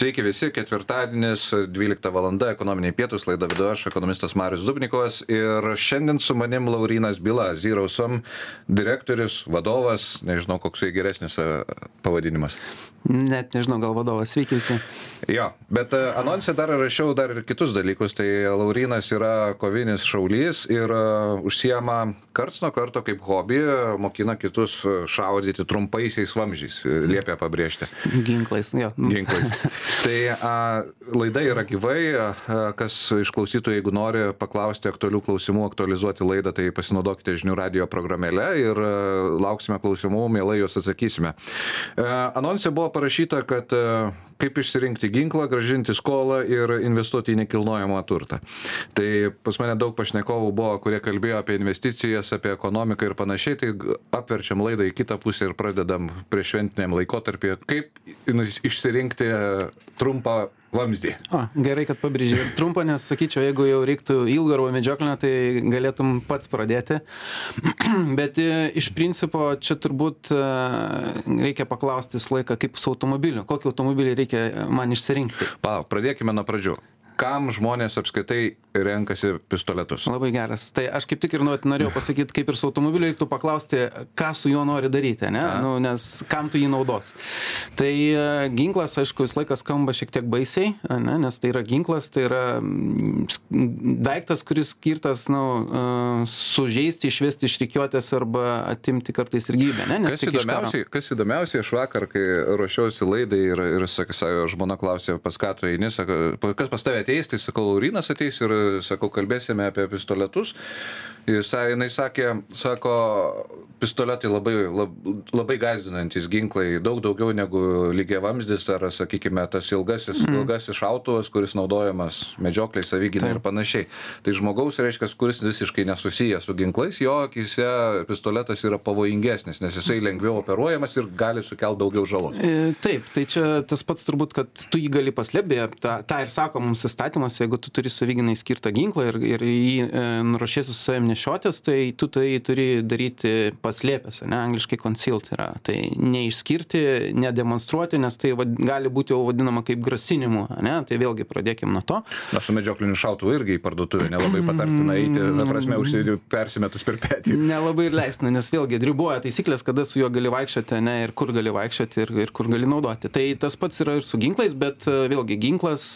Sveiki visi, ketvirtadienis, 12 val. ekonominiai pietus, laida vidu aš, ekonomistas Marius Dubnikovas ir šiandien su manim Laurinas Bila, Zyrausom direktorius, vadovas, nežinau, koks jai geresnis e, pavadinimas. Net nežinau, gal vadovas, sveiki visi. Jo, bet e, anonsė dar rašiau dar ir kitus dalykus, tai Laurinas yra kovinis šaulys ir uh, užsiema karts nuo karto kaip hobį, mokina kitus šaudyti trumpaisiais vamžiais, liepia pabrėžti. Ginklais, jo. Ginklais. Tai a, laida yra gyvai, a, kas išklausytų, jeigu nori paklausti aktualių klausimų, aktualizuoti laidą, tai pasinaudokite žinių radio programėlę ir a, lauksime klausimų, mielai juos atsakysime. Anonsė buvo parašyta, kad a, kaip išsirinkti ginklą, gražinti skolą ir investuoti į nekilnojamą turtą. Tai pas mane daug pašnekovų buvo, kurie kalbėjo apie investicijas, apie ekonomiką ir panašiai, tai apverčiam laidą į kitą pusę ir pradedam prieš šventiniam laikotarpį, kaip išsirinkti trumpą vamzdį. O, gerai, kad pabrėžė. Trumpą, nes sakyčiau, jeigu jau reiktų ilgo arba medžioklinio, tai galėtum pats pradėti. Bet e, iš principo čia turbūt e, reikia paklausti visą laiką, kaip su automobiliu. Kokį automobilį reikia man išsirinkti. Pa, pradėkime nuo pradžių kam žmonės apskritai renkasi pistoletus? Labai geras. Tai aš kaip tik ir norėjau pasakyti, kaip ir su automobiliu reiktų paklausti, ką su juo nori daryti, ne? Nu, nes kam tu jį naudos. Tai e, ginklas, aišku, vis laikas skamba šiek tiek baisiai, ne? nes tai yra ginklas, tai yra mm, daiktas, kuris skirtas, nu, e, sužeisti, išvesti iš reikiuotės arba atimti kartais ir gyvybę. Ne? Nes kas įdomiausiai, kas įdomiausiai, aš vakar, kai ruošiausi laidai ir, ir sakai, žmona klausė, pas ką tu eini, sako, kas pas tavę ateis, tai sakau, Laurinas ateis ir sakau, kalbėsime apie pistoletus. Jis, jinai sakė, sako, pistoletai labai, labai, labai gazdinantis ginklai, daug daugiau negu lygiai vamzdis ar, sakykime, tas ilgasis, mm. ilgasis šautuvas, kuris naudojamas medžiokliai, savyginai ir panašiai. Tai žmogaus, reiškia, kuris visiškai nesusijęs su ginklais, jo akise pistoletas yra pavojingesnis, nes jisai lengviau operuojamas ir gali sukelti daugiau žalos. E, taip, tai čia tas pats turbūt, kad tu jį gali paslėpti, tą, tą ir sako mums įstatymas, jeigu tu turi savyginai skirtą ginklą ir, ir jį e, nuruošėsi su savim nešiotis, tai tu tai turi daryti paslėpęs, ne, angliškai concealed yra. Tai neišskirti, nedemonstruoti, nes tai vad, gali būti jau vadinama kaip grasinimu, ne, tai vėlgi pradėkime nuo to. Na, su medžiokliniu šautuvu irgi į parduotuvę nelabai patartina eiti, na, prasme, užsidėti persimetus per petį. Nelabai ir leistina, nes vėlgi riboja taisyklės, kada su juo gali vaikščioti, ne, ir kur gali vaikščioti, ir, ir kur gali naudoti. Tai tas pats yra ir su ginklais, bet vėlgi ginklas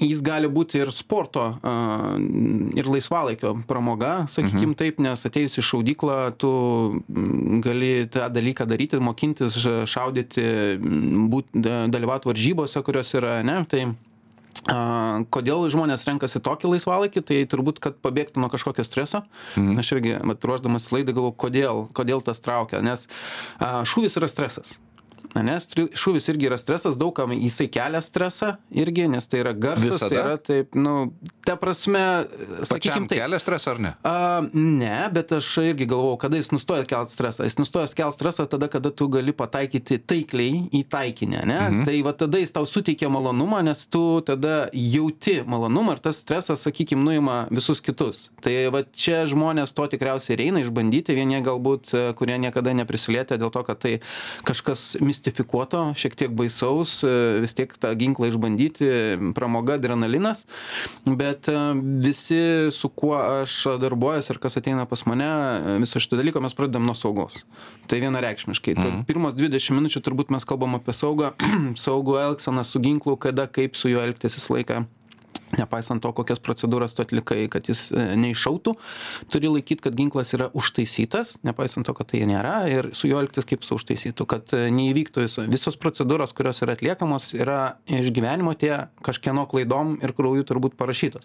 jis gali būti ir sporto ir laisvalaikio pramoga, sakykim mhm. taip, nes atėjus į šaudyklą tu gali tą dalyką daryti, mokintis šaudyti, būt, dalyvauti varžybose, kurios yra, ne, tai A, kodėl žmonės renkasi tokį laisvalaikį, tai turbūt, kad pabėgtų nuo kažkokio streso. Mhm. Aš irgi, vat, ruoždamas laidą, galvoju, kodėl, kodėl tas traukia, nes a, šūvis yra stresas ane šūvis irgi yra stresas daug kam jisai kelia stresą irgi nes tai yra garsas tai yra taip nu ta prasme sakykim taip. kelia stresą ar ne? A ne bet aš irgi galvojau kada jis nustoja kelt stresą. Jis nustoja kelt stresą tada kada tu gali pataikyti taikliai į taikinį ane? Mhm. tai va tada jis tau suteikia malonumą nes tu tada jauti malonumą ir tas stresas sakykim nuima visus kitus. Tai va čia žmonės to tikriausiai eina išbandyti vieni galbūt kurie niekada neprisilietę dėl to kad tai kažkas mistifikuota mistifikuoto, šiek tiek baisaus, e, vis tiek tą ginklą išbandyti, pramoga, adrenalinas, bet e, visi, su kuo aš darbuojas ir kas ateina pas mane, e, visą šitą dalyką mes pradedam nuo saugos. Tai vienareikšmiškai. Mm. Pirmos 20 minučių turbūt mes kalbam apie saugą, saugų elgseną su ginklu, kada, kaip su juo elgtis visą laiką nepaisant to, kokias procedūras tu atlikai, kad jis e, neiššautų, turi laikyti, kad ginklas yra užtaisytas, nepaisant to, kad tai nėra, ir su juo elgtis kaip su užtaisytu, kad e, neįvyktų viso. Visos procedūros, kurios yra atliekamos, yra iš gyvenimo tie kažkieno klaidom ir krauju turbūt parašytos.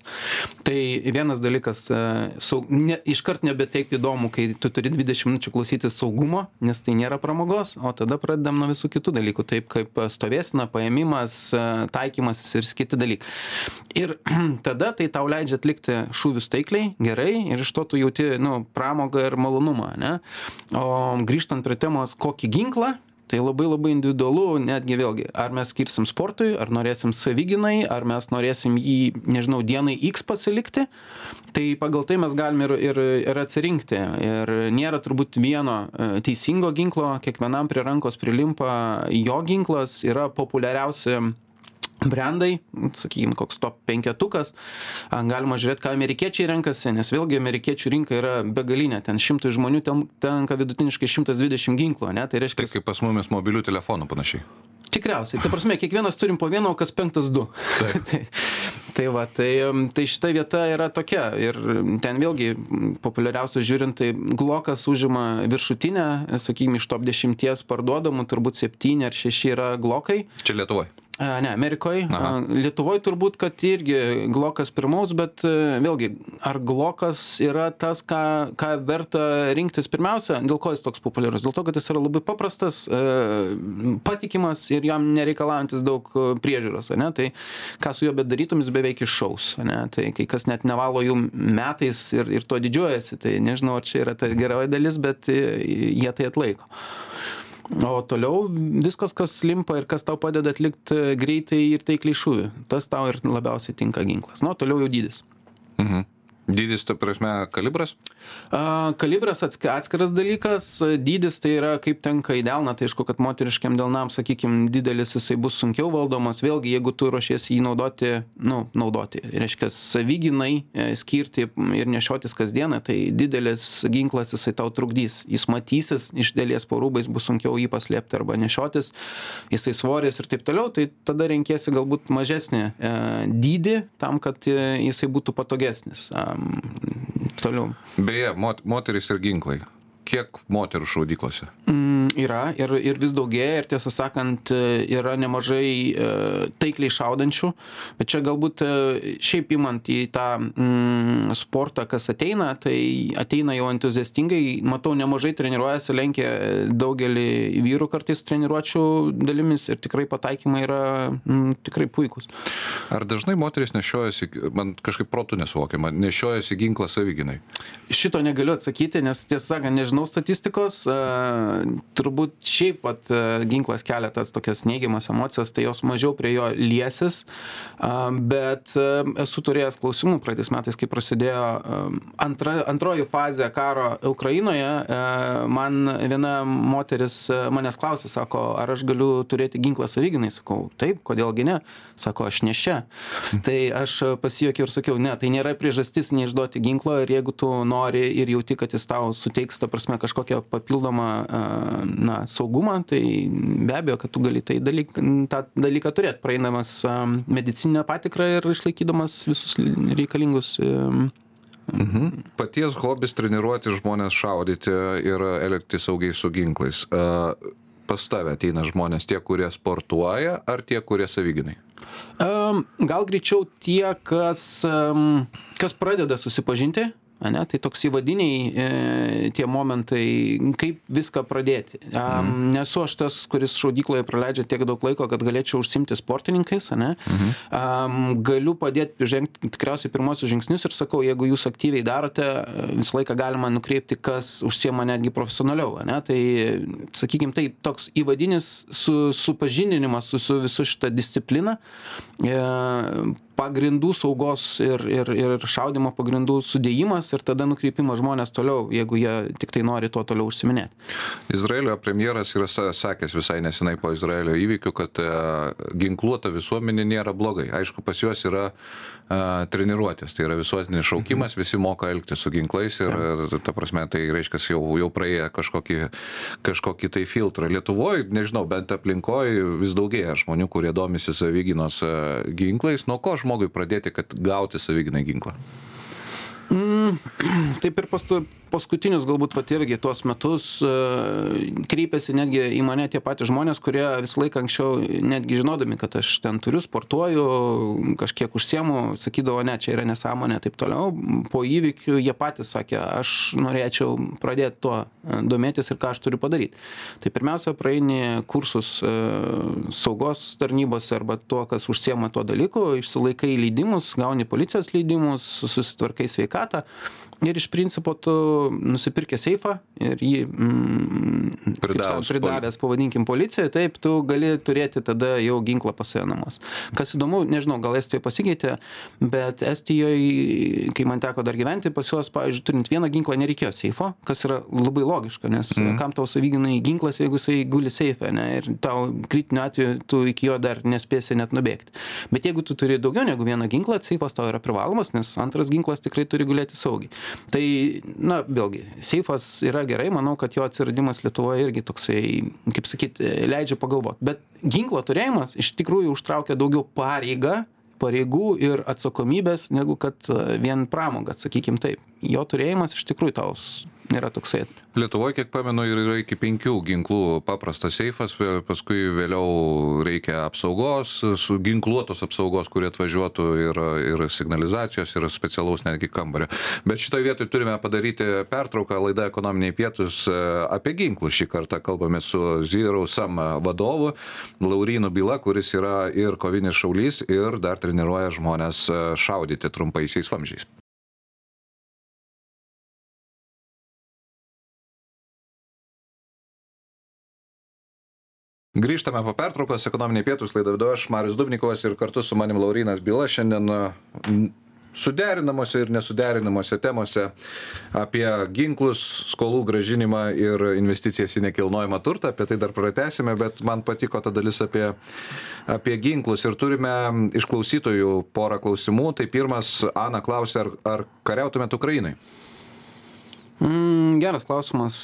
Tai vienas dalykas, e, saug, ne, iškart nebe taip įdomu, kai tu turi 20 minučių klausytis saugumo, nes tai nėra pramogos, o tada pradedam nuo visų kitų dalykų, taip kaip stovėsina, paėmimas, taikymasis ir kiti dalykai. Ir tada tai tau leidžia atlikti šūvius taikliai, gerai ir iš to tu jauti, nu, pramogą ir malonumą, ne? O grįžtant prie temos, kokį ginklą, tai labai labai individualu, netgi vėlgi, ar mes skirsim sportui, ar norėsim savyginai, ar mes norėsim jį, nežinau, dienai X pasilikti, tai pagal tai mes galim ir, ir, ir atsirinkti. Ir nėra turbūt vieno e, teisingo ginklo, kiekvienam prie rankos prilimpa jo ginklas, yra populiariausi brandai, sakykime, koks top penketukas. Galima žiūrėti, ką amerikiečiai renkasi, nes vėlgi amerikiečių rinka yra begalinė, ten šimtai žmonių tenka vidutiniškai 120 ginklų, ne? Tai reiškia... Tai kaip pas mumis mobilių telefonų panašiai. Tikriausiai. Tai prasme, kiekvienas turim po vieną, o kas penktas du. tai, tai va, tai, tai šita vieta yra tokia. Ir ten vėlgi, populiariausias žiūrint, tai Glokas užima viršutinę, sakykime, iš top 10 parduodamų, turbūt 7 ar 6 yra Glokai. Čia Lietuvoje. Ne, Amerikoje. Lietuvoje turbūt, kad irgi Glokas pirmaus, bet e, vėlgi, ar Glokas yra tas, ką, ką verta rinktis pirmiausia, dėl ko jis toks populiarus? Dėl to, kad jis yra labai paprastas, e, patikimas ir jam nereikalaujantis daug e, priežiūros. Ne? Tai ką su juo bedarytum, jis beveik iššaus. Ne? Tai kai kas net nevalo jų metais ir, ir to didžiuojasi, tai nežinau, ar čia yra ta geroji dalis, bet jie tai atlaiko o toliau viskas kas limpa ir kas tau padeda atlikt e, greitai ir taikliai šūvį tas tau ir labiausiai tinka ginklas. Nu o toliau jau dydis. Mhm Dydis, ta prasme, kalibras? A, kalibras atskiras dalykas, dydis tai yra kaip tenka į delną, tai aišku, kad moteriškiam delnam, sakykime, didelis jisai bus sunkiau valdomas, vėlgi, jeigu tu ruošiesi jį naudoti, nu, naudoti, reiškia, savyginai e, skirti ir nešiotis kasdieną, tai didelis ginklas jisai tau trukdys, jis matysis iš dėlės po rūbais, bus sunkiau jį paslėpti arba nešiotis, jisai svoris ir taip toliau, tai tada renkėsi galbūt mažesnį e, dydį tam, kad e, jisai būtų patogesnis. E, toliau. Beje, mot, moteris ir ginklai. Kiek moterų šaudyklose? Mm, yra ir, ir vis daugėja ir tiesą sakant yra nemažai e, taikliai šaudančių, bet čia galbūt e, šiaip imant į tą mm, sportą, kas ateina, tai ateina jau entuziastingai, matau nemažai treniruojasi, lenkia daugelį vyrų kartais treniruočių dalimis ir tikrai pataikymai yra mm, tikrai puikus. Ar dažnai moteris nešiojasi, man kažkaip protų nesuvokiama, nešiojasi ginklą savyginai? Šito negaliu atsakyti, nes tiesą sakant, nežinau nežinau statistikos, turbūt šiaip pat ginklas kelia tas tokias neigiamas emocijas, tai jos mažiau prie jo liesis, bet esu turėjęs klausimų praeitais metais, kai prasidėjo antra, antroji fazė karo Ukrainoje, man viena moteris manęs klausė, sako, ar aš galiu turėti ginklą savyginai, sakau, taip, kodėlgi ne, sako, aš nešia. Tai aš pasijuokiau ir sakiau, ne, tai nėra priežastis neišduoti ginklo ir jeigu tu nori ir jauti, kad jis tau suteiks, ta prasme, kažkokią papildomą na, saugumą, tai be abejo, kad tu gali tai dalyk, tą dalyką turėti, praeinamas medicinę patikrą ir išlaikydamas visus reikalingus Mhm. Paties hobis treniruoti žmonės šaudyti ir elgtis saugiai su ginklais. Pas tave ateina žmonės tie, kurie sportuoja, ar tie, kurie savyginai? Gal greičiau tie, kas, kas pradeda susipažinti ane tai toks įvadiniai e, tie momentai kaip viską pradėti mhm. nesu aš tas kuris šaudykloje praleidžia tiek daug laiko kad galėčiau užsiimti sportininkais ane mhm. galiu padėt žengt tikriausiai pirmuosius žingsnius ir sakau jeigu jūs aktyviai darote visą laiką galima nukreipti kas užsiima netgi profesionaliau ane tai sakykim taip toks įvadinis su supažindinimas su su visu šita disciplina e, pagrindų saugos ir ir ir šaudymo pagrindų sudėjimas ir tada nukreipimas žmonės toliau jeigu jie tiktai nori tuo toliau užsiiminėt izraelio premjeras yra sakęs visai nesenai po izraelio įvykių kad e, ginkluota visuomenė nėra blogai. Aišku pas juos yra a, e, treniruotės. Tai yra visuotinis šaukimas visi moka elgtis su ginklais ir, ir ta prasme tai reiškia jau jau praėję kažkokį kažkokį tai filtrą. Lietuvoj nežinau bent aplinkoj vis daugėja žmonių kurie domisi savigynos e, ginklais. Nuo ko žmogui pradėti, kad gauti savigynai ginklą? Mm, taip ir pastu, paskutinius galbūt vat irgi tuos metus e, kreipiasi netgi į mane tie patys žmonės, kurie visą laiką anksčiau, netgi žinodami, kad aš ten turiu, sportuoju, kažkiek užsiemu, sakydavo, ne, čia yra nesąmonė, taip toliau. Po įvykių jie patys sakė, aš norėčiau pradėti tuo e, domėtis ir ką aš turiu padaryti. Tai pirmiausia, praeini kursus e, saugos tarnybose arba tuo, kas užsiema tuo dalyku, išsilaikai leidimus, gauni policijos leidimus, susitvarkai sveikatą sveikatą ir iš principo tu nusipirkęs seifą ir jį mm, sakant, pridavęs, pavadinkim, policijai, taip, tu gali turėti tada jau ginklą pas save namus. Kas įdomu, nežinau, gal Estijoje pasikeitė, bet Estijoje, kai man teko dar gyventi, pas juos, pavyzdžiui, turint vieną ginklą nereikėjo seifo, kas yra labai logiška, nes mm. kam tau savyginai ginklas, jeigu jisai guli seife, ne, ir tau kritiniu atveju tu iki jo dar nespėsi net nubėgti. Bet jeigu tu turi daugiau negu vieną ginklą, seifas tau yra privalomas, nes antras ginklas tikrai turi gulėti saugiai. Tai, na, vėlgi, seifas yra gerai, manau, kad jo atsiradimas Lietuvoje irgi toksai, kaip sakyt, leidžia pagalvoti. Bet ginklo turėjimas iš tikrųjų užtraukia daugiau pareigą, pareigų ir atsakomybės, negu kad e, vien pramoga, sakykim taip. Jo turėjimas iš tikrųjų tau yra toksai. Lietuvoje, kiek pamenu, yra iki penkių ginklų paprastas seifas, paskui vėliau reikia apsaugos, ginkluotos apsaugos, kurie atvažiuotų ir, ir signalizacijos, ir specialaus netgi kambario. Bet šitoje vietoje turime padaryti pertrauką, laida ekonominiai pietus e, apie ginklus. Šį kartą kalbame su Zero Sam vadovu, Laurinu Byla, kuris yra ir kovinis šaulys, ir dar treniruoja žmonės e, šaudyti trumpaisiais vamžiais. Grįžtame po pertraukos, ekonominiai pietus laidą vedu aš, Marius Dubnikovas ir kartu su manim Laurinas Byla šiandien suderinamuose ir nesuderinamuose temose apie ginklus, skolų gražinimą ir investicijas į nekilnojamą turtą. Apie tai dar pratęsime, bet man patiko ta dalis apie, apie ginklus ir turime iš klausytojų porą klausimų. Tai pirmas, Ana klausė, ar, ar kariautumėt Ukrainai? Mm, geras klausimas.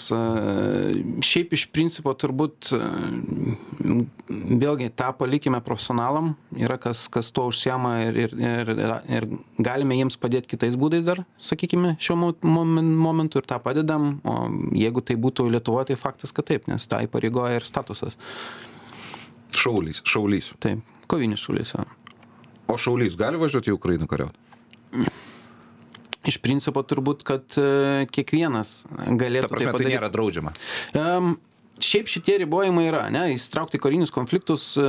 Šiaip iš principo turbūt vėlgi tą palikime profesionalam, yra kas, kas tuo užsiema ir, ir, ir, ir galime jiems padėti kitais būdais dar, sakykime, šiuo momentu ir tą padedam, o jeigu tai būtų Lietuvoje, tai faktas, kad taip, nes tą įpareigoja ir statusas. Šaulys, šaulys. Taip, kovinis šaulys. O šaulys gali važiuoti į Ukrainą kariauti? Iš principo turbūt kad e, kiekvienas galėtų Ta prasme, tai, tai nėra draudžiama. Um, šiaip šitie ribojimai yra, ne, įsitraukti karinius konfliktus e,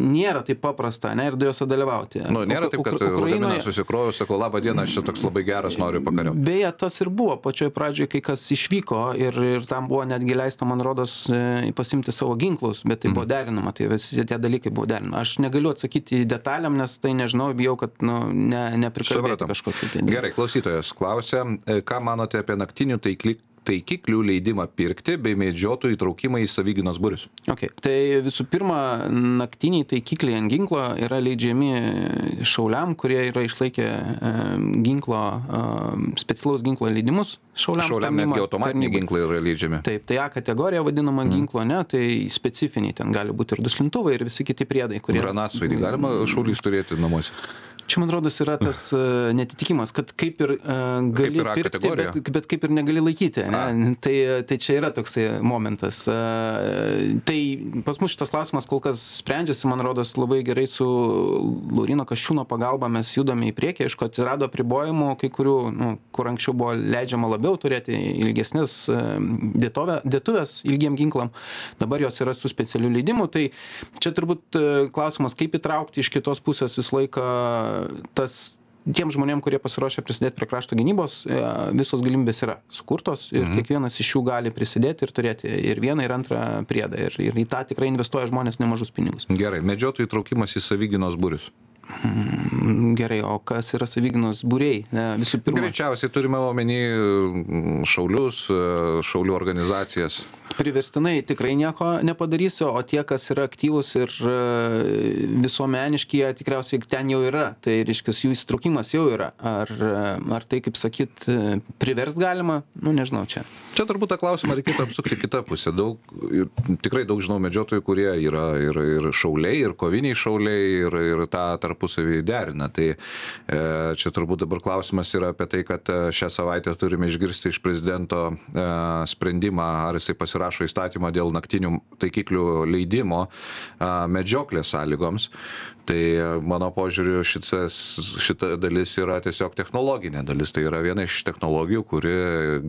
nėra taip paprasta, ne, ir juose dalyvauti. Nu, nėra taip, kad Ukrainoje susikroju, sakau, labą dieną, aš čia toks labai geras, noriu pakariauti. Beje, tas ir buvo pačioj pradžioje, kai kas išvyko ir, ir tam buvo netgi leista, man rodos, e, pasimti savo ginklus, bet tai mm. buvo derinama, tai visi tie dalykai buvo derinami. Aš negaliu atsakyti detaliam, nes tai nežinau, bijau, kad nu, ne, neprikalbėtų kažkokį. Tai. Gerai, klausytojas klausia, e, ką manote apie naktinių taiklių taikiklių leidimą pirkti bei medžiotojų įtraukimą į savyginos būrius. Okay. Tai visų pirma, naktiniai taikikliai ant ginklo yra leidžiami šauliam, kurie yra išlaikę ginklo, specialaus ginklo leidimus. Šauliam, šauliam netgi automatiniai ginklai yra leidžiami. Taip, tai A kategorija vadinama mm. ginklo, ne, tai specifiniai ten gali būti ir duslintuvai ir visi kiti priedai, kurie. Granatsvaidį galima šaulys turėti namuose čia man rodos yra tas uh, netitikimas, kad kaip ir uh, gali kaip pirkti, kategorija. bet, bet kaip ir negali laikyti. Ne? Tai, tai čia yra toksai momentas. Uh, tai pas mus šitas klausimas kol kas sprendžiasi, man rodos, labai gerai su Laurino Kašiūno pagalba mes judame į priekį, aišku, atsirado pribojimų, kai kurių, nu, kur anksčiau buvo leidžiama labiau turėti ilgesnės dėtovė, dėtuvės ilgiem ginklam, dabar jos yra su specialiu leidimu. Tai čia turbūt klausimas, kaip įtraukti iš kitos pusės visą laiką tas tiem žmonėm, kurie pasiruošę prisidėti prie krašto gynybos, e, visos galimybės yra sukurtos ir mhm. kiekvienas iš jų gali prisidėti ir turėti ir vieną, ir antrą priedą. Ir, ir į tą tikrai investuoja žmonės nemažus pinigus. Gerai, medžiotojų įtraukimas į savyginos būrius. Mm, gerai, o kas yra savyginos būriai? Visų pirma. Greičiausiai turime omeny mm, šaulius, e, šaulių organizacijas. Priverstinai tikrai nieko nepadarysiu, o tie, kas yra aktyvūs ir e, visuomeniški, jie tikriausiai ten jau yra. Tai reiškia, jų įsitraukimas jau yra. Ar, e, ar tai, kaip sakyt, priverst galima, nu nežinau čia. Čia turbūt tą klausimą reikėtų apsukti kitą pusę. Daug, tikrai daug žinau medžiotojų, kurie yra ir, ir šauliai, ir koviniai šauliai, ir, ir tą tarp tarpusavį derina. Tai e, čia turbūt dabar klausimas yra apie tai, kad e, šią savaitę turime išgirsti iš prezidento e, sprendimą, ar jisai pasirašo rašo įstatymą dėl naktinių taikiklių leidimo medžioklės sąlygoms. Tai mano požiūriu šitas, šita dalis yra tiesiog technologinė dalis. Tai yra viena iš technologijų, kuri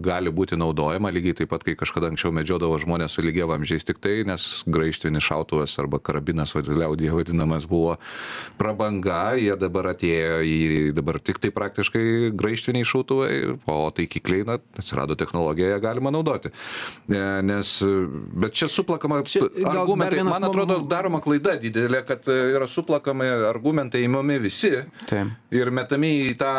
gali būti naudojama lygiai taip pat, kai kažkada anksčiau medžiodavo žmonės su lygiai vamžiais tik tai, nes graištinis šautuvas arba karabinas liaudėje vadinamas buvo prabanga, jie dabar atėjo į dabar tik tai praktiškai graištiniai šautuvai, o taikikliai, na, atsirado technologija, ją galima naudoti. E, nes, bet čia suplakama čia, argumentai, man atrodo, daroma klaida didelė, kad yra suplakama pakankamai argumentai įmami visi Taip. ir metami į tą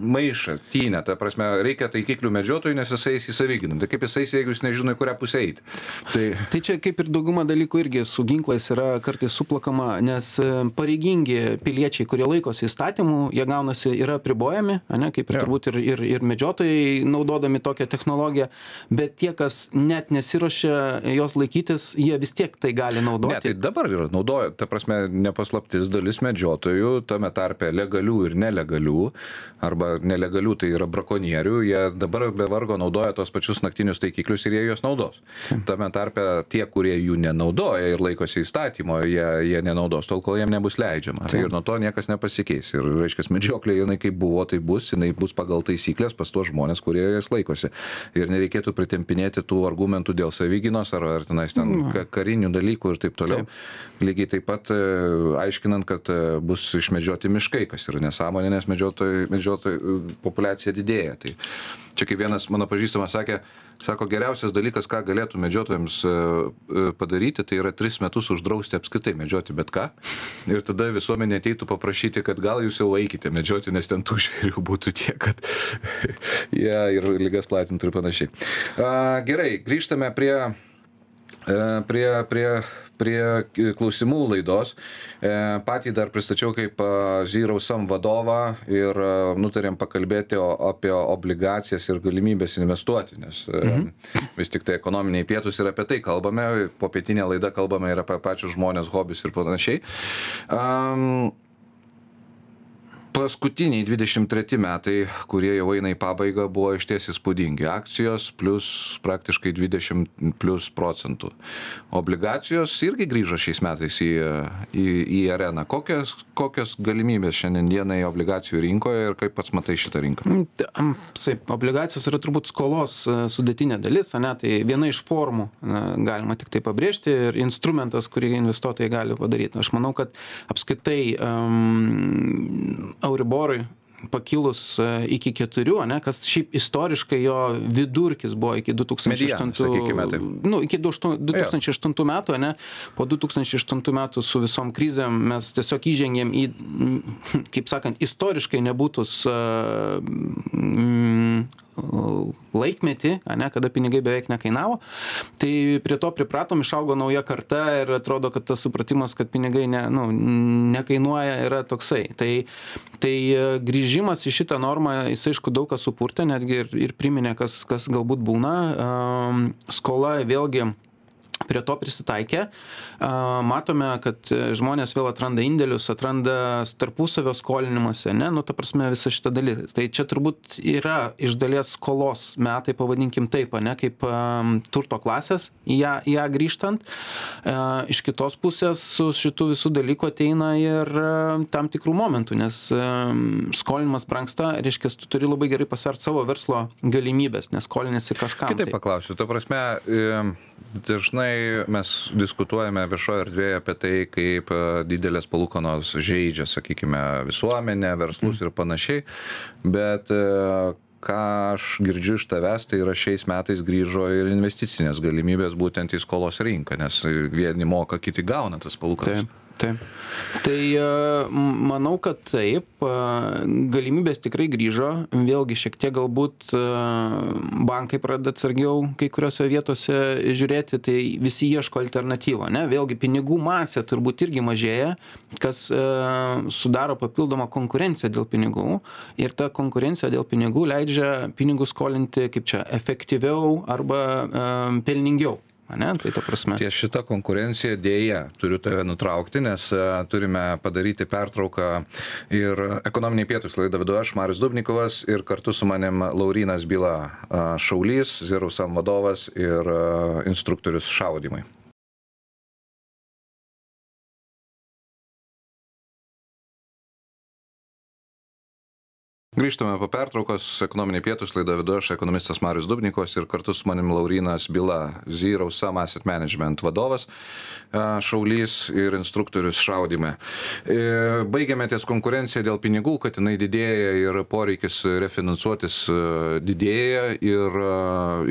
maišą, tynę. Ta prasme, reikia taikiklių medžiotojų, nes jisai įsisavyginam. Tai kaip jisai, jeigu jis nežino, į kurią pusę eiti. Tai... tai čia kaip ir dauguma dalykų irgi su ginklais yra kartais suplakama, nes e, pareigingi piliečiai, kurie laikosi įstatymų, jie gaunasi yra pribojami, ne, kaip ir ja. turbūt ir, ir, ir medžiotojai naudodami tokią technologiją, bet tie, kas net nesiuošia jos laikytis, jie vis tiek tai gali naudoti. Ne, tai dabar yra naudoja, ta prasme, nepaslapti paslaptis dalis medžiotojų tame tarpe legalių ir nelegalių arba nelegalių tai yra brakonierių jie dabar be vargo naudoja tuos pačius naktinius taikiklius ir jie juos naudos. Tame tarpe tie kurie jų nenaudoja ir laikosi įstatymo jie jie nenaudos tol kol jiem nebus leidžiama. Ir nuo to niekas nepasikeis. Ir reiškias medžioklė jinai kaip buvo taip bus jinai bus pagal taisykles pas tuos žmones kurie jas laikosi. Ir nereikėtų pritempinėti tų argumentų dėl savigynos ar ar tenais ten ka karinių dalykų ir taip toliau. Lygiai taip pat e, aiškinant, kad e, bus išmedžioti miškai, kas yra nesąmonė, nes medžiotojų, medžiotojų populiacija didėja. Tai čia kaip vienas mano pažįstamas sakė, sako, geriausias dalykas, ką galėtų medžiotojams e, e, padaryti, tai yra tris metus uždrausti apskritai medžioti bet ką. Ir tada visuomenė ateitų paprašyti, kad gal jūs jau eikite medžioti, nes ten tų žvėrių būtų tiek, kad jie ja, ir lygas platintų ir panašiai. A, gerai, grįžtame prie, prie, prie prie klausimų laidos. E, patį dar pristačiau kaip Zero Sum vadovą ir nutarėm pakalbėti apie obligacijas ir galimybės investuoti, nes e, mhm. vis tik tai ekonominiai pietus ir apie tai kalbame, po pietinė laida kalbame ir apie pačius žmonės, hobius ir panašiai. Um, paskutiniai dvidešim treti metai kurie jau eina į pabaigą buvo išties įspūdingi. Akcijos plius praktiškai dvidešim plius procentų. Obligacijos irgi grįžo šiais metais į į į areną. Kokios kokios galimybės šiandien dienai obligacijų rinkoje ir kaip pats matai šitą rinką? Mm, taip obligacijos yra turbūt skolos e, sudėtinė dalis ane tai viena iš formų galima tiktai pabrėžti ir instrumentas kurį investuotojai gali padaryt aš manau kad apskritai euriborui pakilus e, iki keturių, ne, kas šiaip istoriškai jo vidurkis buvo iki 2008, Mediana, nu, iki 2008 metų, ne, po 2008 metų su visom krizėm mes tiesiog įžengėm į, kaip sakant, istoriškai nebūtus uh, mm, laikmetį, ne, kada pinigai beveik nekainavo. Tai prie to pripratom, išaugo nauja karta ir atrodo, kad tas supratimas, kad pinigai ne, nu, nekainuoja, yra toksai. Tai, tai e, grįžimas į šitą normą, jis aišku daug kas supurtė, netgi ir, ir priminė, kas, kas galbūt būna. Skola vėlgi prie to prisitaikę. Matome, kad žmonės vėl atranda indėlius, atranda tarpusavio skolinimąsi, ne, nu, ta prasme, visa šita dalis. Tai čia turbūt yra iš dalies skolos metai, pavadinkim taip, ne, kaip um, turto klasės, į ją, į ją grįžtant. Uh, iš kitos pusės su šitų visų dalykų ateina ir uh, tam tikrų momentų, nes um, skolinimas brangsta, reiškia, tu turi labai gerai pasvert savo verslo galimybės, nes skolinėsi kažką. Kitaip tai. paklausiu, ta prasme, dažnai mes diskutuojame viešoje erdvėje apie tai, kaip e, didelės palūkanos žaidžia, sakykime, visuomenę, verslus ir panašiai, bet e, ką aš girdžiu iš tavęs, tai yra šiais metais grįžo ir investicinės galimybės būtent į skolos rinką, nes vieni moka, kiti gauna tas palūkanas. Taip. Taip. Tai e, manau, kad taip, e, galimybės tikrai grįžo, vėlgi šiek tiek galbūt e, bankai pradeda atsargiau kai kuriuose vietose žiūrėti, tai visi ieško alternatyvą, ne? Vėlgi pinigų masė turbūt irgi mažėja, kas sudaro papildomą konkurenciją dėl pinigų ir ta konkurencija dėl pinigų leidžia pinigus skolinti kaip čia efektyviau arba pelningiau ane? Tai ta prasme. Ties šita konkurencija deja turiu tave nutraukti nes e, turime padaryti pertrauką ir ekonominiai pietūs laidą vedu aš marius dubnikovas ir kartu su manim laurynas byla šaulys zero sum vadovas ir instruktorius šaudymui grįžtame po pertraukos. Ekonominiai pietūs laidą vedu aš ekonomistas marius dubnikovas ir kartu su manim laurynas byla zero sum asset management vadovas šaulys ir instruktorius šaudyme baigiame ties konkurencija dėl pinigų kad jinai didėja ir poreikis refinansuotis didėja ir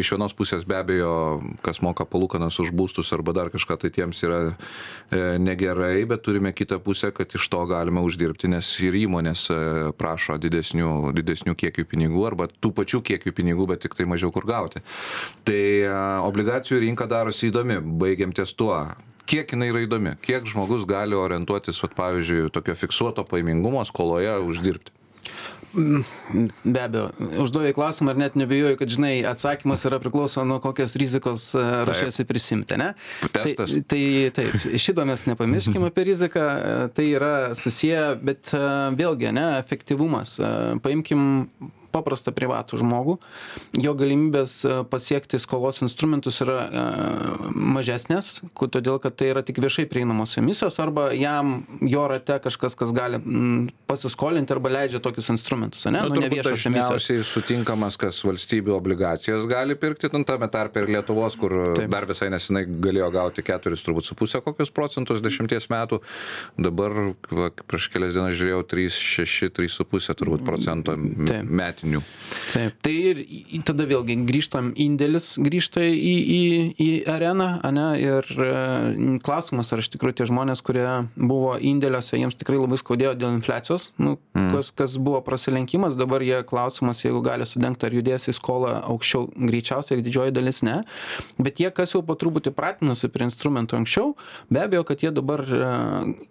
iš vienos pusės be abejo kas moka palūkanas už būstus arba dar kažką tai tiems yra e, negerai bet turime kitą pusę kad iš to galima uždirbti nes ir įmonės e, prašo didesnių didesnių kiekių pinigų arba tų pačių kiekių pinigų, bet tik tai mažiau kur gauti. Tai obligacijų rinka darosi įdomi, baigiam ties tuo kiek jinai yra įdomi, kiek žmogus gali orientuotis, vat, pavyzdžiui, tokio fiksuoto paimingumo skoloje uždirbti. Be abejo, užduoju klausimą ir net nebejoju, kad, žinai, atsakymas yra priklauso nuo kokios rizikos e, ruošiasi prisimti, ne? Tai, tai taip, šito mes nepamirškime apie riziką, e, tai yra susiję, bet e, vėlgi, ne, efektyvumas. Paimkim paprastą privatų žmogų, jo galimybės e, pasiekti skolos instrumentus yra e, mažesnės, todėl kad tai yra tik viešai prieinamos emisijos arba jam jo rate kažkas, kas gali pasiskolinti arba leidžia tokius instrumentus, ne? Nu, ne viešas emisijos. sutinkamas, kas valstybių obligacijas gali pirkti, nu, tame tarp ir Lietuvos, kur Taip. dar visai nesinai galėjo gauti 4, turbūt su pusę kokius procentus dešimties metų, dabar va, prieš kelias dienas žiūrėjau 3, 6, 3,5 turbūt procento metinių metinių. Taip, tai ir tada vėlgi grįžtam, indėlis grįžta į, į, į areną, ne, ir e, klausimas, ar iš tikrųjų tie žmonės, kurie buvo indėliuose, jiems tikrai labai skaudėjo dėl infliacijos, nu, mm. kas, kas buvo prasilenkimas, dabar jie klausimas, jeigu gali sudengti, ar judės į skolą aukščiau, greičiausiai didžioji dalis ne, bet jie, kas jau po truputį pratinusi prie instrumentų anksčiau, be abejo, kad jie dabar e,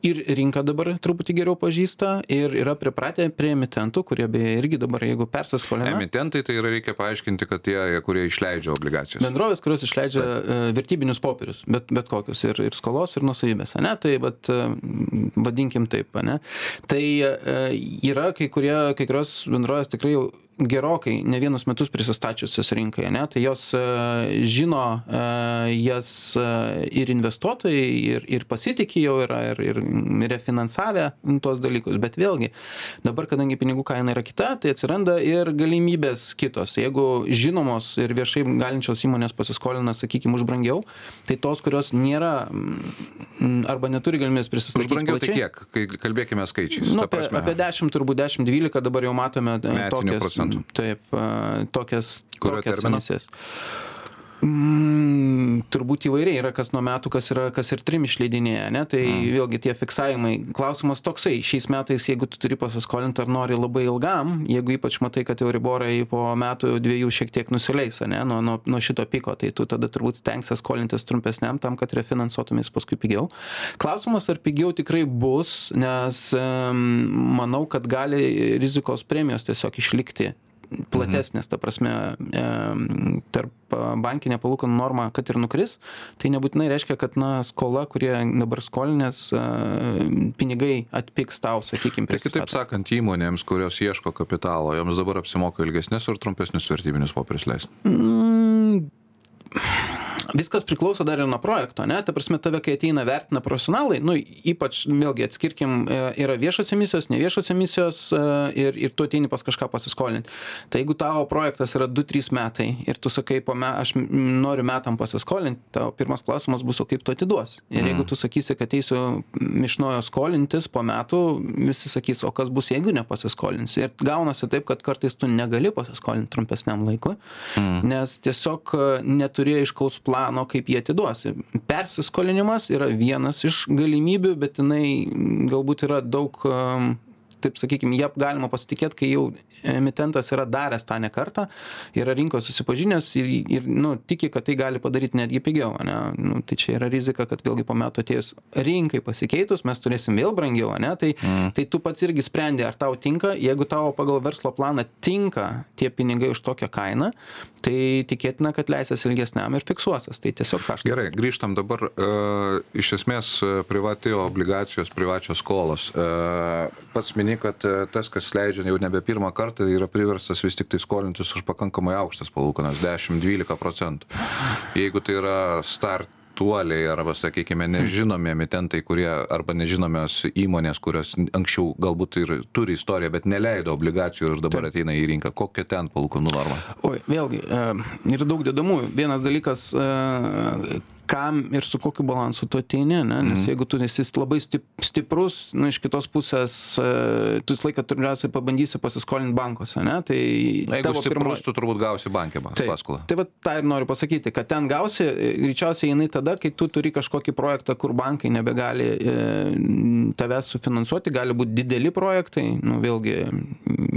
ir rinką dabar truputį geriau pažįsta ir yra pripratę prie emitentų, kurie beje irgi dabar, jeigu persiskolina. Emitentai tai yra reikia paaiškinti, kad tie, kurie išleidžia obligacijas. Bendrovės, kurios išleidžia Taip. vertybinius popierius, bet, bet kokius, ir, ir skolos, ir nusavybės, ne? Tai bet, vadinkim taip, ne? Tai e, yra kai, kurie, kai kurios bendrovės tikrai jau gerokai ne vienus metus prisistačiusios rinkai, ne? tai jos e, žino e, jas e, ir investuotojai, ir, ir pasitikė jau yra, ir, ir refinansavę tuos dalykus, bet vėlgi, dabar, kadangi pinigų kaina yra kita, tai atsiranda ir galimybės kitos. Jeigu žinomos ir viešai galinčios įmonės pasiskolina, sakykime, už brangiau, tai tos, kurios nėra arba neturi galimybės prisistatyti. Už brangiau tai plačiai, tai kiek, kai kalbėkime skaičiais. Nu, apie, apie 10, turbūt 10-12 dabar jau matome tokias procentų. Taip, tokias, tokias emisijas. Mm, turbūt įvairiai yra kas nuo metų, kas, yra, kas ir trim išleidinėja, ne? tai mm. vėlgi tie fiksavimai. Klausimas toksai, šiais metais, jeigu tu turi pasiskolinti ar nori labai ilgam, jeigu ypač matai, kad euriborai po metų dviejų šiek tiek nusileis, ne, nuo, nuo, nuo šito piko, tai tu tada turbūt stengsies skolintis trumpesniam tam, kad refinansuotumės paskui pigiau. Klausimas, ar pigiau tikrai bus, nes um, manau, kad gali rizikos premijos tiesiog išlikti platesnės, ta prasme, tarp bankinė palūkanų norma, kad ir nukris, tai nebūtinai reiškia, kad na, skola, kurie dabar skolinės, pinigai atpiks tau, sakykime. Tai kitaip sakant, įmonėms, kurios ieško kapitalo, joms dabar apsimoka ilgesnės ar trumpesnius vertybinius popierius leisti? Mm, viskas priklauso dar ir nuo projekto, ne? Ta prasme, tave, kai ateina vertina profesionalai, nu, ypač, vėlgi, atskirkim, e, yra viešas emisijos, neviešas emisijos e, ir, ir tu ateini pas kažką pasiskolinti. Tai jeigu tavo projektas yra 2-3 metai ir tu sakai, me, aš noriu metam pasiskolinti, tavo pirmas klausimas bus, o kaip tu atiduos. Ir jeigu mhm. tu sakysi, kad eisiu iš naujo skolintis po metų, visi sakys, o kas bus, jeigu nepasiskolinsi. Ir gaunasi taip, kad kartais tu negali pasiskolinti trumpesniam laikui, mm. nes tiesiog e, neturi aiškaus plano kaip jį atiduosi. Persiskolinimas yra vienas iš galimybių, bet jinai galbūt yra daug um, taip sakykim ja galima pasitikėt kai jau emitentas yra daręs tą ne kartą yra rinkoj susipažinęs ir ir nu tiki kad tai gali padaryt netgi pigiau ane? Nu tai čia yra rizika kad vėlgi po metų atėjus rinkai pasikeitus mes turėsim vėl brangiau ane? Tai tai tu pats irgi sprendi ar tau tinka. Jeigu tau pagal verslo planą tinka tie pinigai už tokią kainą tai tikėtina kad leisies ilgesniam ir fiksuosies tai tiesiog kaštai. Gerai, grįžtam dabar. E, iš esmės, e, privati obligacijos, privačios skolos. E, pats mini, kad e, tas, kas leidžia jau nebe pirmą kartą, yra priverstas vis tik tai skolintis už pakankamai aukštas palūkanas - 10-12 procentų. Jeigu tai yra start tuoliai arba sakykime nežinomi emitentai kurie arba nežinomios įmonės kurios anksčiau galbūt ir turi istoriją bet neleido obligacijų ir dabar ateina į rinką kokia ten palūkanų norma? Oi vėlgi e, yra daug dedamųjų. Vienas dalykas e, kam ir su kokiu balansu tu ateini ane nes Mhm. jeigu tu esi labai stip stiprus nu iš kitos pusės e, tu visą laiką pirmiausiai pabandysi pasiskolint bankuose ane tai jeigu stiprus tu turbūt gausi banke paskolą Tai vat tą ir noriu pasakyti, kad ten gausi, e, greičiausiai jinai tada, kai tu turi kažkokį projektą, kur bankai nebegali e, tavęs sufinansuoti, gali būti dideli projektai, nu vėlgi.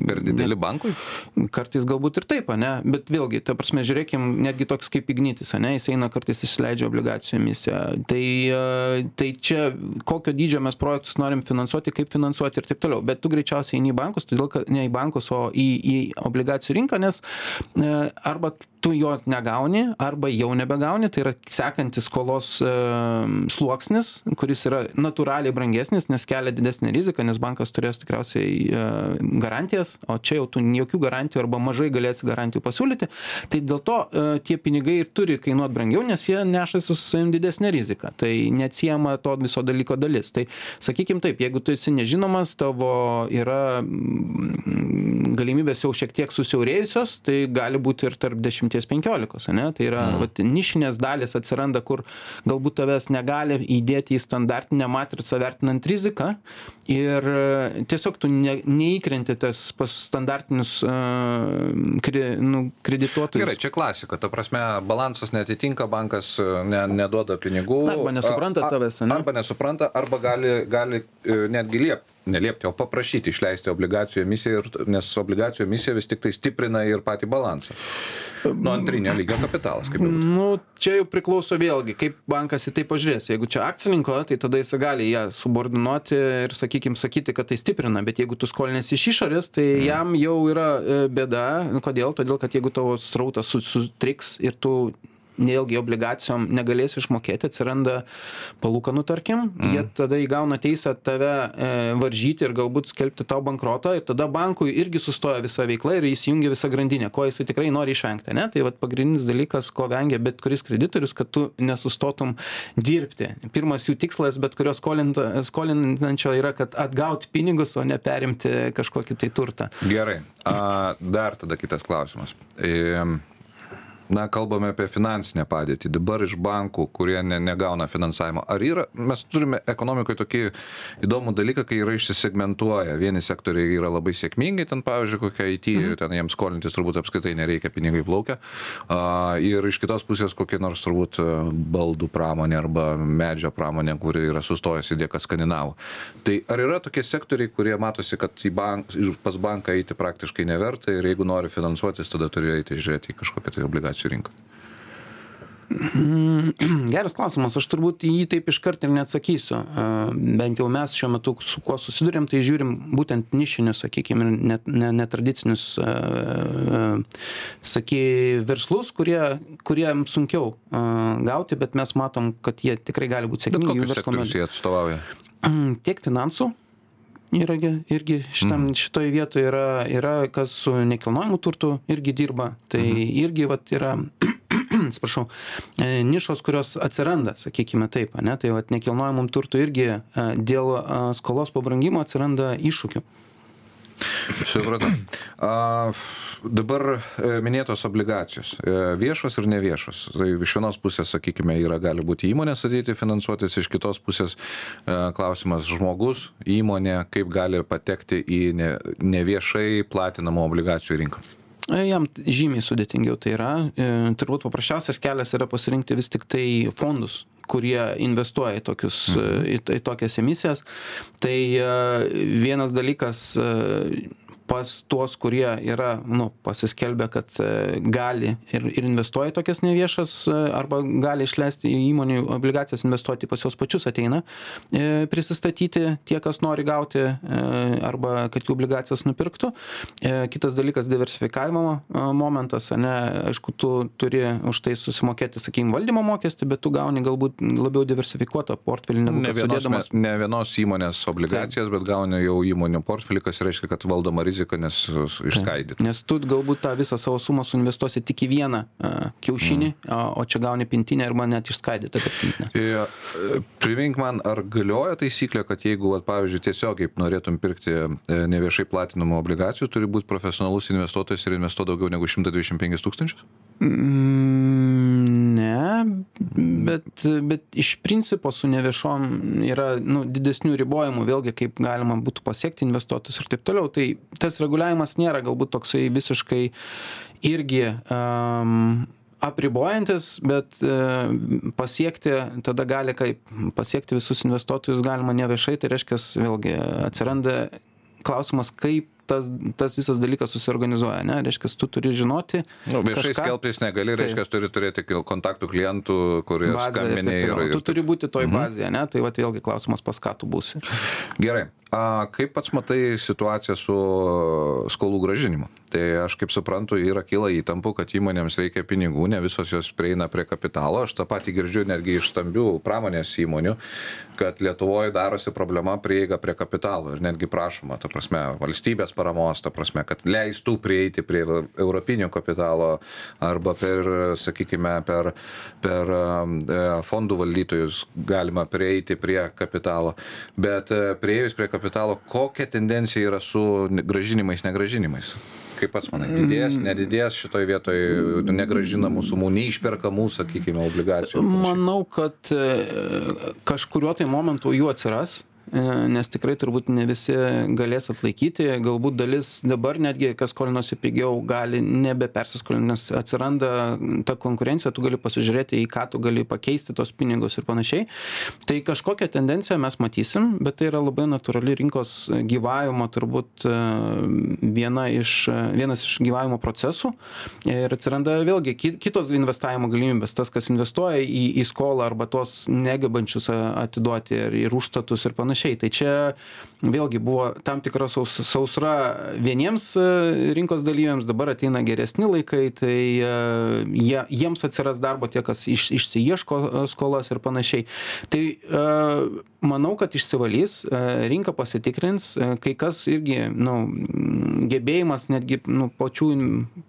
per dideli bankui? Kartais galbūt ir taip, ne, bet vėlgi, ta prasme, žiūrėkim, netgi toks kaip ignitis, ne, jis eina kartais išsileidžia obligacijų emisiją. Tai, e, tai čia kokio dydžio mes projektus norim finansuoti, kaip finansuoti ir taip toliau. Bet tu greičiausiai eini į bankus, todėl kad ne į bankus, o į, į obligacijų rinką, nes e, arba tu jo negauni, arba jau nebegauni, tai yra sekantis skolos e, sluoksnis, kuris yra natūraliai brangesnis, nes kelia didesnį riziką, nes bankas turės tikriausiai garantijas, o čia jau tu jokių garantijų arba mažai galėsi garantijų pasiūlyti. Tai dėl to tie pinigai ir turi kainuoti brangiau, nes jie nešasi su savim didesnė rizika. Tai neatsiema to viso dalyko dalis. Tai sakykim taip, jeigu tu esi nežinomas, tavo yra mm, galimybės jau šiek tiek susiaurėjusios, tai gali būti ir tarp 10-15, ne? Tai yra mm. vat, nišinės dalis atsiranda, kur galbūt tavęs negali įdėti į standartinę matricą vertinant riziką ir e, tiesiog tu ne, neįkrenti tas pas standartinius uh, kri, nu, kredituotojus. Gerai, čia klasika, ta prasme, balansas netitinka, bankas e, ne, neduoda pinigų. Arba nesupranta A- savęs, ane? Arba nesupranta, arba gali, gali e, netgi liepti. Neliepti, o paprašyti išleisti obligacijų emisiją, ir, nes obligacijų emisija vis tik tai stiprina ir patį balansą. Nu, antrinio lygio kapitalas, kaip jau. Nu, čia jau priklauso vėlgi, kaip bankas į tai pažiūrės. Jeigu čia akcininko, tai tada jis gali ją subordinuoti ir, sakykime, sakyti, kad tai stiprina, bet jeigu tu skolinės iš išorės, tai Mhm. jam jau yra e, bėda. Kodėl? Todėl, kad jeigu tavo srautas su- sutriks ir tu vėlgi obligacijom negalės išmokėti, atsiranda palūkanų, tarkim, mm. jie tada įgauna teisę tave e, varžyti ir galbūt skelbti tau bankrotą ir tada bankui irgi sustoja visa veikla ir įsijungia visa grandinė, ko jisai tikrai nori išvengti, ne? Tai vat pagrindinis dalykas, ko vengia bet kuris kreditorius, kad tu nesustotum dirbti. Pirmas jų tikslas bet kurio skolinančio yra, kad atgauti pinigus, o ne perimti kažkokį tai turtą. Gerai. A, dar tada kitas klausimas. E, na, kalbame apie finansinę padėtį. Dabar iš bankų, kurie ne, negauna finansavimo. Ar yra, mes turime ekonomikoje tokį įdomų dalyką, kai yra išsisegmentuoja. Vieni sektoriai yra labai sėkmingi, ten, pavyzdžiui, kokia IT, mhm. ten jiems skolintis turbūt apskaitai nereikia, pinigai plaukia. A, ir iš kitos pusės kokie nors turbūt a, baldų pramonė arba medžio pramonė, kuri yra sustojusi dėka skandinavų. Tai ar yra tokie sektoriai, kurie matosi, kad į bank, pas banką eiti praktiškai neverta ir jeigu nori finansuotis, tada turi eiti žiūrėti į kažkokią tai obligacijų rinką? Geras klausimas, aš turbūt jį taip iškart ir neatsakysiu. E, Bent jau mes šiuo metu su kuo susidurėm, tai žiūrim būtent nišinius, sakykime, ir net, ne, netradicinius, e, e, saky, verslus, kurie, kuriem sunkiau gauti, bet mes matom, kad jie tikrai gali būti Bet sėkmingi. jų kokius sektorius jie atstovauja? tiek finansų yra gi- irgi šitam, šitoj vietoje yra, yra, kas su nekilnojimu turtu irgi dirba. Tai irgi vat, yra, atsiprašau, e, nišos, kurios atsiranda, sakykime taip, ne? tai vat, nekilnojimam turtu irgi e, dėl e, skolos pabrangimo atsiranda iššūkių. Supratau. Dabar e, minėtos obligacijos. E, viešos ir neviešos. Tai iš vienos pusės, sakykime, yra, gali būti įmonės ateiti finansuotis, iš kitos pusės e, klausimas žmogus, įmonė, kaip gali patekti į ne, neviešai platinamų obligacijų rinką. Jam žymiai sudėtingiau tai yra. Turbūt paprasčiausias kelias yra pasirinkti vis tik tai fondus kurie investuoja į tokius į, į tokias emisijas. Tai vienas dalykas pas tuos kurie yra nu pasiskelbę kad e, gali ir ir investuoja į tokias neviešas e, arba gali išleisti į įmonių obligacijas investuoti pas juos pačius ateina e, prisistatyti tie kas nori gauti arba kad jų obligacijas nupirktų. Kitas dalykas diversifikavimo momentas ane aišku tu turi už tai susimokėti sakykim valdymo mokestį bet tu gauni galbūt labiau diversifikuotą portfelį negu Ne vienos, sudėdamas. ne vienos įmonės obligacijas, bet gauni jau įmonių portfelį, kas reiškia, kad valdoma rizika, nes išskaidyta. Nes tu galbūt tą visą savo sumą suinvestuosi tik į vieną a, kiaušinį, a, o čia gauni pintinę arba net išskaidytą pintinę. E, Primink man, ar galioja taisyklė, kad jeigu, vat, pavyzdžiui, tiesiog kaip norėtum pirkti e, neviešai platinamų obligacijų, turi būti profesionalus investuotojas ir investuoti daugiau negu 125 tūkstančius? Mm, Ne, bet, bet iš principo su neviešom yra nu, didesnių ribojimų, vėlgi kaip galima būtų pasiekti investuotojus ir taip toliau. Tai tas reguliavimas nėra galbūt toksai visiškai irgi um, apribojantis, bet uh, pasiekti tada gali kaip pasiekti visus investuotojus galima ne viešai, tai reiškia, vėlgi atsiranda klausimas, kaip tas, tas visas dalykas susiorganizuoja, ne? Reiškia, tu turi žinoti. Nu, viešai kažką- skelbtis negali, Taip. reiškia, turi turėti kontaktų klientų, kurie skambinė ir, ir Tu turi būti toj bazėje, ne? Tai va vėlgi klausimas, pas ką tu būsi. Gerai. A, kaip pats matai situaciją su skolų gražinimu? Tai aš kaip suprantu, yra kyla įtampų, kad įmonėms reikia pinigų, ne visos jos prieina prie kapitalo. Aš tą patį girdžiu netgi iš stambių pramonės įmonių, kad Lietuvoje darosi problema prieiga prie kapitalo ir netgi prašoma, ta prasme, valstybės paramos, ta prasme, kad leistų prieiti prie europinio kapitalo arba per, sakykime, per, per e, fondų valdytojus galima prieiti prie kapitalo. Bet e, prieėjus prie kapitalo, kokia tendencija yra su gražinimais, negražinimais? Kaip pats manai, didės, nedidės šitoj vietoj negražinamų sumų, neišperkamų, sakykime, obligacijų? Manau, kad e, kažkuriuo tai momentu jų atsiras nes tikrai turbūt ne visi galės atlaikyti, galbūt dalis dabar netgi, kas skolinosi pigiau, gali nebepersiskolinti, nes atsiranda ta konkurencija, tu gali pasižiūrėti, į ką tu gali pakeisti tos pinigus ir panašiai. Tai kažkokią tendenciją mes matysim, bet tai yra labai natūrali rinkos gyvavimo turbūt e, viena iš, vienas iš gyvavimo procesų ir atsiranda vėlgi ki- kitos investavimo galimybės, tas, kas investuoja į, į skolą arba tuos negebančius atiduoti ir, ir užstatus ir panašiai. Tai čia vėlgi buvo tam tikra saus, sausra vieniems e, rinkos dalyviams, dabar ateina geresni laikai, tai e, jie, jiems atsiras darbo tie, kas iš, išsiieško e, skolas ir panašiai. Tai manau, kad išsivalys, rinka pasitikrins, kai kas irgi nu, gebėjimas netgi nu, pačių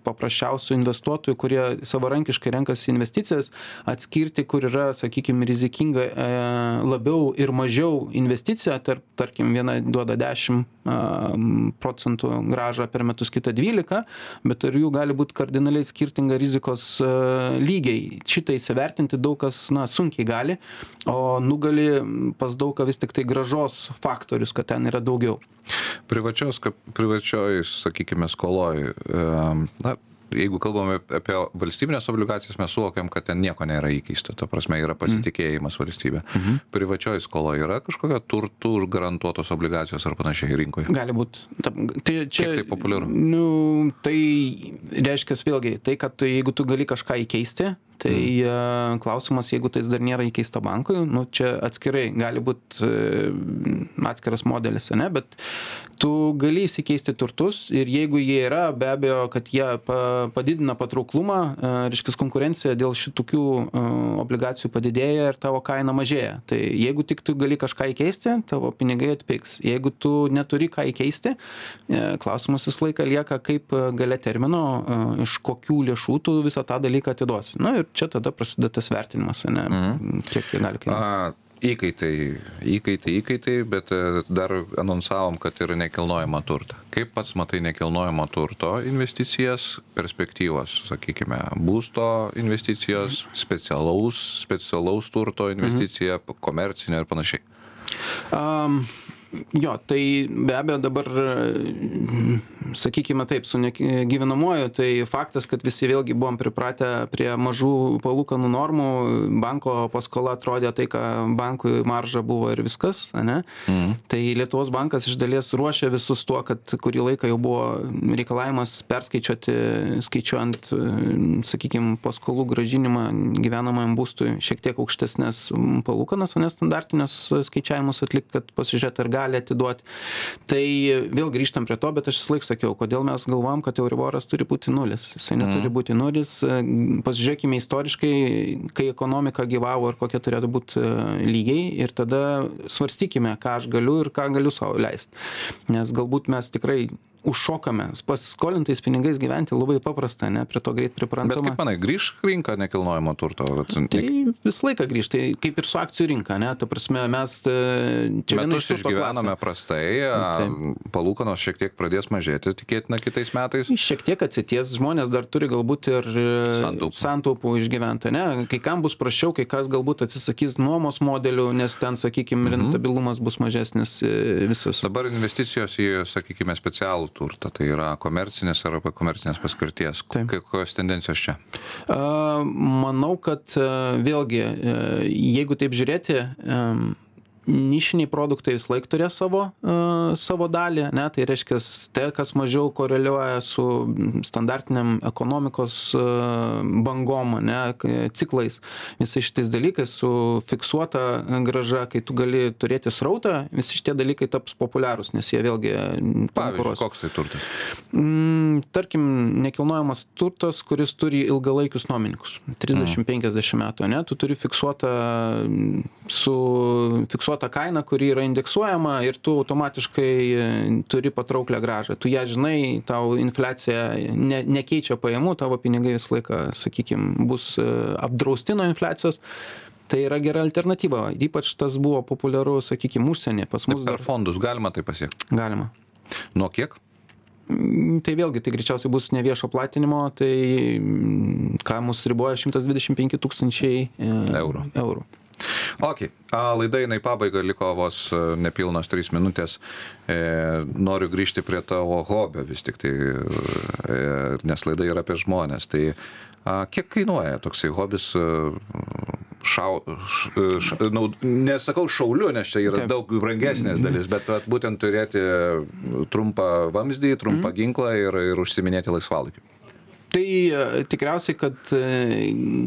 paprasčiausių investuotojų, kurie savarankiškai renkasi investicijas, atskirti, kur yra, sakykime, rizikinga labiau ir mažiau investicija, tarp, tarkim, viena duoda 10 a, m, procentų gražą per metus, kita 12, bet ir jų gali būti kardinaliai skirtinga rizikos lygiai. Šitą įsivertinti daug kas, na, sunkiai gali, o nugali pas daug ką vis tik tai gražos faktorius, kad ten yra daugiau. Privačios, privačioj, sakykime, skoloj, na, jeigu kalbame apie valstybinės obligacijas, mes suvokiam, kad ten nieko nėra įkeista. Ta prasme, yra pasitikėjimas valstybė. Mhm. Privačioj skoloje yra kažkokia turtų garantuotos obligacijos ar panašiai rinkoje. Gali būti. Tai čia, Kiek tai populiaru? Nu, tai reiškia vėlgi, tai, kad jeigu tu gali kažką įkeisti, tai mm. klausimas, jeigu tai dar nėra įkeista bankui, nu, čia atskirai gali būti atskiras modelis, ne, bet tu gali įsikeisti turtus ir jeigu jie yra, be abejo, kad jie pa, padidina patrauklumą, e, reiškia konkurencija dėl šitokių e, obligacijų padidėja ir tavo kaina mažėja. Tai jeigu tik tu gali kažką įkeisti, tavo pinigai atpigs. Jeigu tu neturi ką įkeisti, e, klausimas visą laiką lieka, kaip e, gale termino, e, iš kokių lėšų tu visą tą dalyką atiduosi. Na ir čia tada prasideda tas vertinimas, ne, Mhm. kiek jie gali kainuoti. Įkaitai, įkaitai, įkaitai, bet e, dar anonsavom, kad yra nekilnojama turta. Kaip pats matai nekilnojamo turto investicijas, perspektyvos, sakykime, būsto investicijos, specialaus, specialaus turto investicija, komercinio ir panašiai? Um, jo tai be abejo dabar sakykime taip su nek gyvenamuoju tai faktas kad visi vėlgi buvom pripratę prie mažų palūkanų normų banko paskola atrodė tai ką bankui marža buvo ir viskas ane? Tai lietuvos bankas iš dalies ruošė visus tuo kad kurį laiką jau buvo reikalavimas perskaičiuoti skaičiuojant sakykim paskolų grąžinimą gyvenamajam būstui šiek tiek aukštesnes palūkanas ane standartinius skaičiavimus atlikt kad pasižiūrėt ar gali atiduot tai vėl grįžtam prie to bet aš visąlaik sakiau kodėl mes galvojam kad euriboras turi būti nulis. Jisai neturi būti nulis. Pasižiūrėkime istoriškai kai ekonomika gyvavo ir kokie turėtų būt lygiai ir tada svarstykime ką aš galiu ir ką galiu sau leist. Nes galbūt mes tikrai užšokame pasiskolintais pinigais gyventi labai paprasta ane prie to greit Bet priprantama kaip manai, grįž rinka nekilnojamo turto? Vat, tai visą laiką grįžta tai kaip ir su akcijų rinka ane ta prasme mes e, čia Metus iš turto išgyvename klasių prastai, palūkanos šiek tiek pradės mažėti, tikėtina kitais metais. šiek tiek atsities žmonės dar turi galbūt ir e, Santaupų. santaupų išgyventi ane kai kam bus prasčiau kai kas galbūt atsisakys nuomos modelių nes ten sakykim Mhm. rentabilumas bus mažesnis e, visas Dabar investicijos į, sakykime, specialų turtą, tai yra komercinės arba komercinės paskirties. Kokios tendencijos čia? Manau, kad e, vėlgi, e, jeigu taip žiūrėti, nišiniai produktai vis laik turės savo, e, savo dalį, ne, tai reiškia, tai, kas mažiau koreliuoja su standartiniam ekonomikos e, bangom, ne, k- ciklais, visais šitais dalykais, su fiksuota graža, kai tu gali turėti srautą, visi šitie dalykai taps populiarūs, nes jie vėlgi konkuruos. koks tai turtas? Mm, tarkim, nekilnojamas turtas, kuris turi ilgalaikius nuomininkus. 30-50 metų, ne? Tu turi fiksuotą, su fiksuotą kainą, kuri yra indeksuojama ir tu automatiškai e, turi patrauklę gražą. Tu ją žinai, tau infliacija ne, nekeičia pajamų, tavo pinigai visą laiką, sakykime, bus e, apdrausti nuo infliacijos. Tai yra gera alternatyva. Ypač tas buvo populiaru, sakykime, užsienį. Pas mus dar fondus galima tai pasiekti. galima. Nuo kiek? Mm, Tai vėlgi, tai greičiausiai bus neviešo platinimo, tai mm, ką mus riboja 125 tūkstančiai e, Eurų. eurų. Ok, laida eina į pabaigą, liko vos e, nepilnos 3 minutės. E, noriu grįžti prie tavo hobio vis tik tai, e, nes laida yra apie žmonės. Tai a, kiek kainuoja toksai hobis? E, šau, š, š, naud, nesakau šauliu, nes čia yra Taip. daug brangesnės dalis, bet vat, būtent turėti trumpą vamzdį, trumpą Mhm. ginklą ir, ir užsiminėti laisvalaikiu. Tai e, tikriausiai, kad e,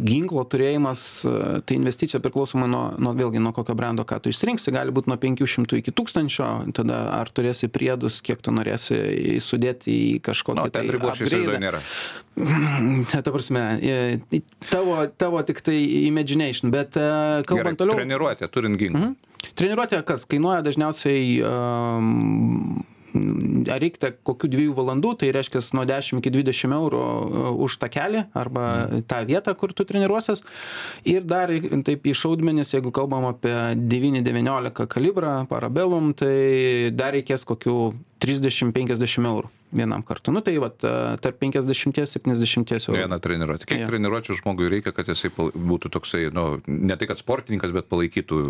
ginklo turėjimas, e, tai investicija priklausomai nuo, nuo vėlgi nuo kokio brendo, ką tu išsirinksi, gali būti nuo 500 iki 1000, tada ar turėsi priedus, kiek tu norėsi sudėti į kažkokį tai nėra. Ta prasme, tavo, tavo tik tai imagination, bet kalbant Gerai, toliau. Treniruotė, turint ginklą. Mhm. Treniruotė kas kainuoja dažniausiai um, ar reikia kokių dviejų valandų, tai reiškia nuo 10 iki 20 eurų uh, už tą kelią arba tą vietą, kur tu treniruosies. Ir dar taip į šaudmenis, jeigu kalbam apie 9-19 kalibrą, parabellum, tai dar reikės kokių 30-50 eurų vienam kartu. Nu tai vat, uh, tarp 50-70 eurų. Vieną treniruotę. Kiek Jo. treniruočių žmogui reikia, kad jisai būtų toksai, nu, ne tai kad sportininkas, bet palaikytų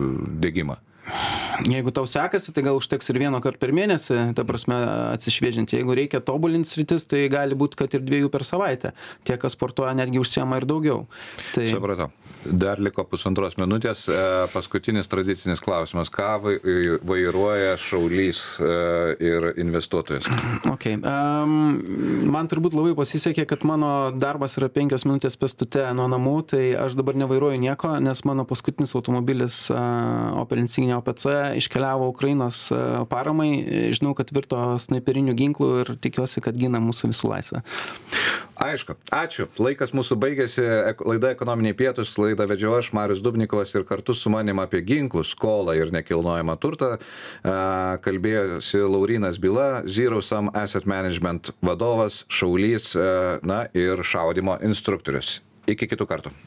dėgymą? Jeigu tau sekasi, tai gal užteks ir vieno karto per mėnesį, ta prasme, atsišviežinti. Jeigu reikia tobulinti sritis, tai gali būti, kad ir dviejų per savaitę. Tie, kas sportuoja, netgi užsiema ir daugiau. Tai Supratau. Dar liko pusantros minutės. E, Paskutinis tradicinis klausimas. Ką vai- vairuoja šaulys e, ir investuotojas? Okay. Um, man turbūt labai pasisekė, kad mano darbas yra penkios minutės pestute nuo namų, tai aš dabar nevairuoju nieko, nes mano paskutinis automobilis uh, Opel Insignia OPC iškeliavo Ukrainos uh, paramai. Žinau, kad virto snaiperinių ginklų ir tikiuosi, kad gina mūsų visų laisvę. Aišku. Ačiū. Laikas mūsų baigėsi. Laida ekonominiai pietus. Laidą vedžiau aš, Marius Dubnikovas ir kartu su manim apie ginklus, skolą ir nekilnojamą turtą. e, Kalbėjosi Laurinas Byla, Zero Sum Asset Management vadovas, šaulys, e, na ir šaudimo instruktorius. Iki kitų kartų.